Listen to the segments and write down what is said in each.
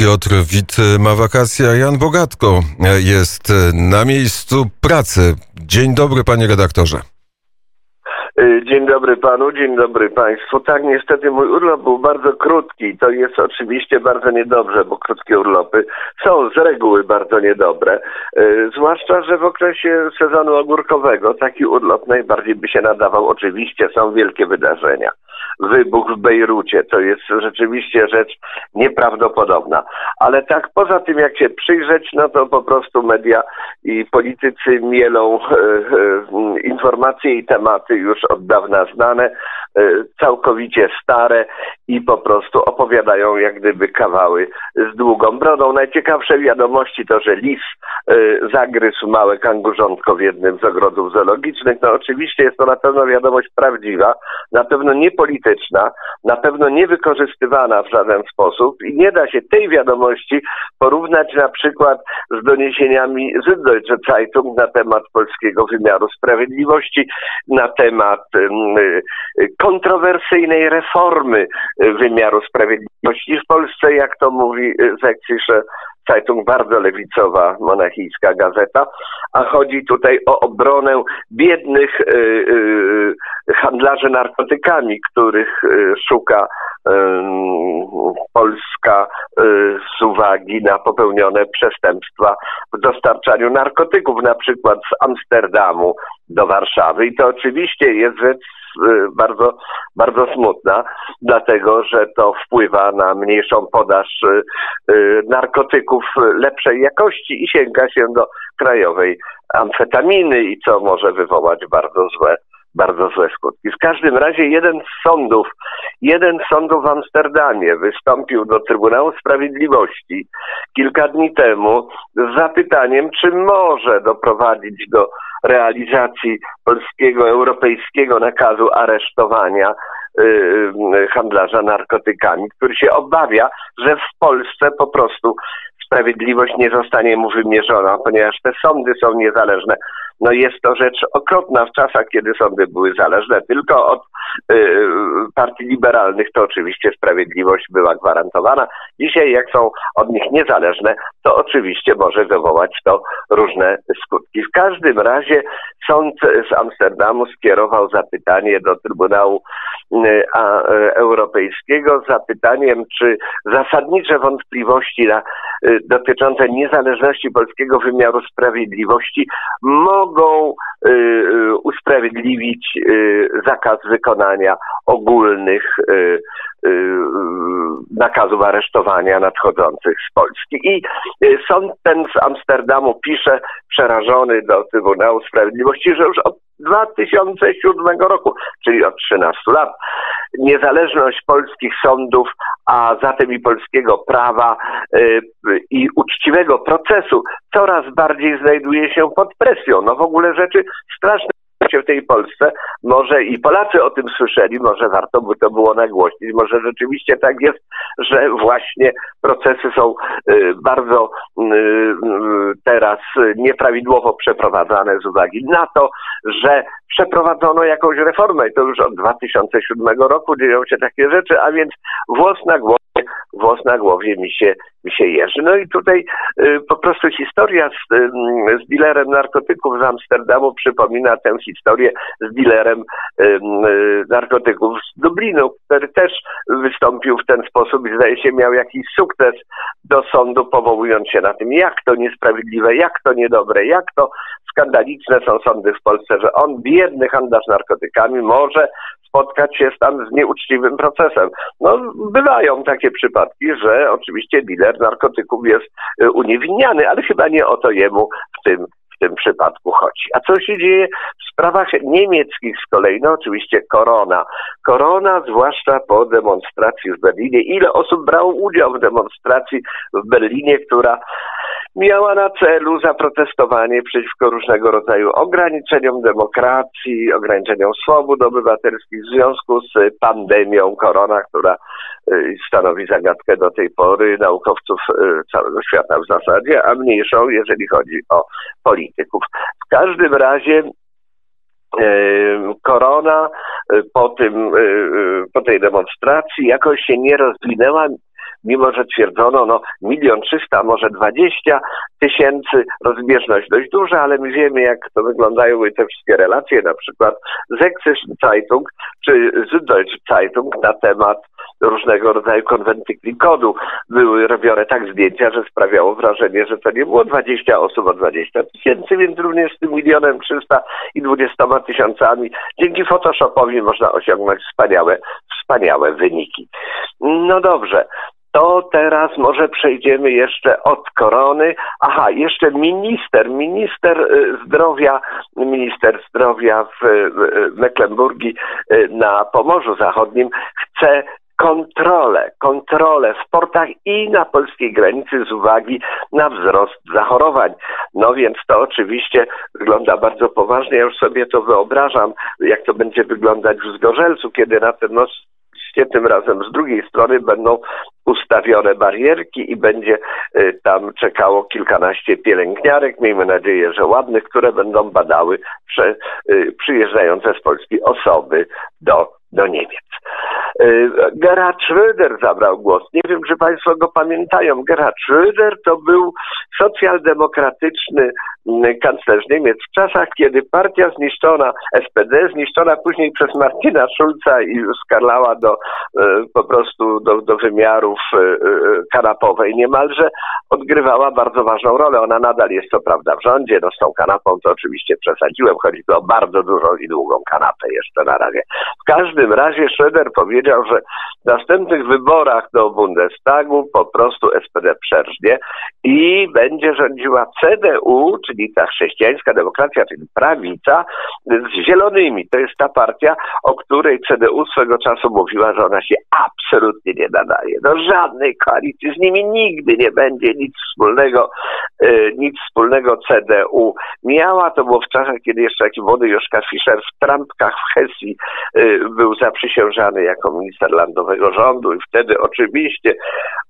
Piotr Wit ma wakacje, a Jan Bogatko jest na miejscu pracy. Dzień dobry, panie redaktorze. Y, dzień dobry panu, dzień dobry państwu. Tak, niestety mój urlop był bardzo krótki. To jest oczywiście bardzo niedobrze, bo krótkie urlopy są z reguły bardzo niedobre. Y, zwłaszcza, że w okresie sezonu ogórkowego taki urlop najbardziej by się nadawał. Oczywiście są wielkie wydarzenia wybuch w Bejrucie. To jest rzeczywiście rzecz nieprawdopodobna. Ale tak poza tym, jak się przyjrzeć, no to po prostu media i politycy mielą e, e, informacje i tematy już od dawna znane, e, całkowicie stare i po prostu opowiadają jak gdyby kawały z długą brodą. Najciekawsze wiadomości to, że lis zagryzł małe kangurzątko w jednym z ogrodów zoologicznych. No oczywiście jest to na pewno wiadomość prawdziwa, na pewno nie polityczna, na pewno nie wykorzystywana w żaden sposób i nie da się tej wiadomości porównać na przykład z doniesieniami z Deutsche Zeitung na temat polskiego wymiaru sprawiedliwości, na temat kontrowersyjnej reformy wymiaru sprawiedliwości w Polsce, jak to mówi Zekcisze Zeitung, bardzo lewicowa monachijska gazeta, a chodzi tutaj o obronę biednych y, y, handlarzy narkotykami, których y, szuka Polska z uwagi na popełnione przestępstwa w dostarczaniu narkotyków, na przykład z Amsterdamu do Warszawy. I to oczywiście jest rzecz bardzo, bardzo smutna, dlatego że to wpływa na mniejszą podaż y, y, narkotyków lepszej jakości i sięga się do krajowej amfetaminy i co może wywołać bardzo złe bardzo złe skutki. W każdym razie jeden z sądów, jeden z sądów w Amsterdamie wystąpił do Trybunału Sprawiedliwości kilka dni temu z zapytaniem, czy może doprowadzić do realizacji polskiego, europejskiego nakazu aresztowania y, y, handlarza narkotykami, który się obawia, że w Polsce po prostu sprawiedliwość nie zostanie mu wymierzona, ponieważ te sądy są niezależne. No jest to rzecz okropna w czasach, kiedy sądy były zależne tylko od y, partii liberalnych, to oczywiście sprawiedliwość była gwarantowana. Dzisiaj, jak są od nich niezależne, to oczywiście może wywołać to różne skutki. W każdym razie sąd z Amsterdamu skierował zapytanie do Trybunału a, y, Europejskiego z zapytaniem, czy zasadnicze wątpliwości na, y, dotyczące niezależności polskiego wymiaru sprawiedliwości mogą usprawiedliwić zakaz wykonania ogólnych nakazów aresztowania nadchodzących z Polski. I sąd ten z Amsterdamu pisze, przerażony do Trybunału Sprawiedliwości, że już od 2007 roku, czyli od 13 lat, niezależność polskich sądów, a zatem i polskiego prawa y, i uczciwego procesu coraz bardziej znajduje się pod presją. No w ogóle rzeczy straszne się w tej Polsce. Może i Polacy o tym słyszeli, może warto by to było nagłośnić, może rzeczywiście tak jest, że właśnie procesy są y, bardzo y, teraz nieprawidłowo przeprowadzane z uwagi na to, że przeprowadzono jakąś reformę i to już od 2007 roku dzieją się takie rzeczy, a więc włos na głowie, włos na głowie mi się, się jeży. No i tutaj y, po prostu historia z, y, z dealerem narkotyków z Amsterdamu przypomina tę historię z dealerem y, narkotyków z Dublinu, który też wystąpił w ten sposób i zdaje się miał jakiś sukces do sądu, powołując się na tym, jak to niesprawiedliwe, jak to niedobre, jak to skandaliczne są sądy w Polsce, że on, biedny handlarz narkotykami, może spotkać się tam z nieuczciwym procesem. No, bywają takie przypadki, że oczywiście dealer narkotyków jest y, uniewinniany, ale chyba nie o to jemu w tym w tym przypadku chodzi. A co się dzieje w sprawach niemieckich z kolei? No oczywiście korona. Korona, zwłaszcza po demonstracji w Berlinie. Ile osób brało udział w demonstracji w Berlinie, która miała na celu zaprotestowanie przeciwko różnego rodzaju ograniczeniom demokracji, ograniczeniom swobód obywatelskich w związku z pandemią korona, która y, stanowi zagadkę do tej pory naukowców y, całego świata w zasadzie, a mniejszą, jeżeli chodzi o polityków. W każdym razie y, korona po, tym, po tej demonstracji jakoś się nie rozwinęła mimo że twierdzono, no milion trzysta, może dwadzieścia tysięcy, rozbieżność dość duża, ale my wiemy, jak to wyglądają te wszystkie relacje, na przykład Sächsischen Zeitung czy Süddeutsche Zeitung na temat różnego rodzaju konwentykli kodu. Były robione tak zdjęcia, że sprawiało wrażenie, że to nie było 20 osób, a 20 tysięcy, więc również z tym milionem 300 i 20 tysiącami dzięki Photoshopowi można osiągnąć wspaniałe, wspaniałe wyniki. No dobrze, to teraz może przejdziemy jeszcze od korony. Aha, jeszcze minister, minister y, zdrowia, minister zdrowia w Mecklenburgii y, na Pomorzu Zachodnim chce kontrolę, kontrolę w portach i na polskiej granicy z uwagi na wzrost zachorowań. No więc to oczywiście wygląda bardzo poważnie. Ja już sobie to wyobrażam, jak to będzie wyglądać w Zgorzelcu, kiedy na ten most tym razem z drugiej strony będą ustawione barierki i będzie y, tam czekało kilkanaście pielęgniarek, miejmy nadzieję, że ładnych, które będą badały y, przyjeżdżające z Polski osoby do, do Niemiec. Y, Gerhard Schröder zabrał głos. Nie wiem, czy Państwo go pamiętają. Gerhard Schröder to był socjaldemokratyczny mm, kanclerz Niemiec w czasach, kiedy partia zniszczona, SPD zniszczona później przez Martina Schulza i skarlała do y, po prostu do, do wymiarów y, kanapowej niemalże, odgrywała bardzo ważną rolę. Ona nadal jest co prawda w rządzie, no z tą kanapą to oczywiście przesadziłem, chodzi tu o bardzo dużą i długą kanapę jeszcze na razie. W każdym razie Schröder powiedział, że w następnych wyborach do Bundestagu po prostu SPD przerżnie i będzie rządziła CDU, czyli ta chrześcijańska demokracja, czyli prawica, z zielonymi. To jest ta partia, o której CDU swego czasu mówiła, że ona się absolutnie nie nadaje. Do żadnej koalicji z nimi nigdy nie będzie nic wspólnego, e, nic wspólnego CDU. Miała, to było w czasach, kiedy jeszcze taki młody Joszka Fischer w trampkach w Hesji e, był zaprzysiężany jako minister landowego rządu i wtedy oczywiście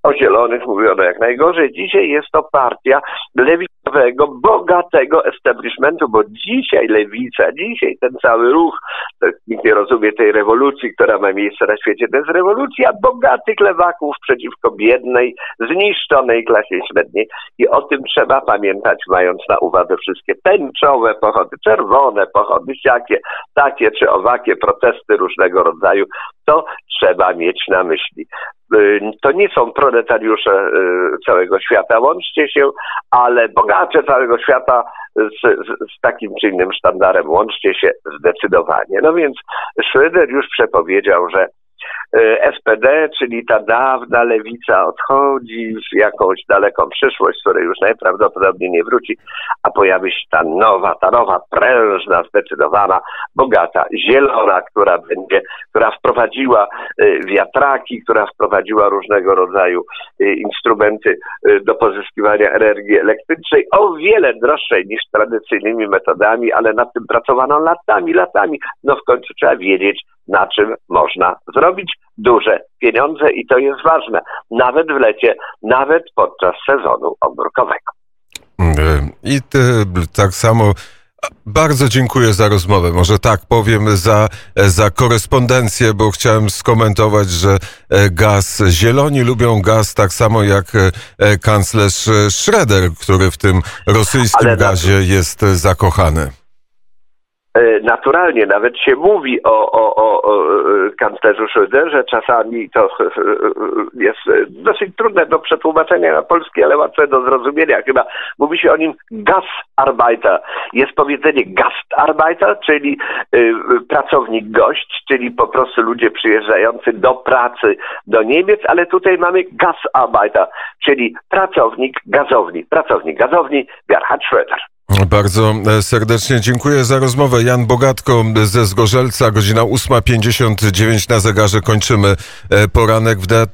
o zielonych mówiono jak najgorzej. Dzisiaj jest to partia lewicowego, bogatego establishmentu, bo dzisiaj lewica, dzisiaj ten cały ruch, nikt nie rozumie tej rewolucji, która ma miejsce na świecie, to jest rewolucja bogatych lewaków przeciwko biednej, zniszczonej klasie średniej i o tym trzeba pamiętać, mając na uwadze wszystkie tęczowe pochody, czerwone pochody, siakie, takie czy owakie protesty różnego rodzaju, to trzeba mieć na myśli. Y, to nie są proletariusze y, całego świata, łączcie się, ale bogacze całego świata z, z, z, takim czy innym sztandarem, łączcie się zdecydowanie. No więc Schröder już przepowiedział, że SPD, czyli ta dawna lewica odchodzi w jakąś daleką przyszłość, z której już najprawdopodobniej nie wróci, a pojawi się ta nowa, ta nowa prężna, zdecydowana, bogata, zielona, która będzie, która wprowadziła e, wiatraki, która wprowadziła różnego rodzaju e, instrumenty do pozyskiwania energii elektrycznej, o wiele droższej niż tradycyjnymi metodami, ale nad tym pracowano latami, latami. No w końcu trzeba wiedzieć, na czym można zrobić duże pieniądze i to jest ważne, nawet w lecie, nawet podczas sezonu ogórkowego. I tak samo bardzo dziękuję za rozmowę. Może tak powiem za, za korespondencję, bo chciałem skomentować, że e, gaz, zieloni lubią gaz tak samo jak e, kanclerz Schroeder, który w tym rosyjskim Ale gazie jest zakochany. E, naturalnie nawet się mówi o, o, o, o e, kanclerzu Schröderze, czasami to e, jest dosyć trudne do przetłumaczenia na polski, ale łatwe do zrozumienia. Chyba mówi się o nim Gastarbeiter. Jest powiedzenie Gastarbeiter, czyli pracownik gość, czyli po prostu ludzie przyjeżdżający do pracy do Niemiec, ale tutaj mamy Gasarbeiter, czyli pracownik gazowni. Pracownik gazowni Gerhard Schröder. Bardzo e, serdecznie dziękuję za rozmowę. Jan Bogatko ze Zgorzelca, godzina 8.59 na zegarze. Kończymy e, poranek wnet.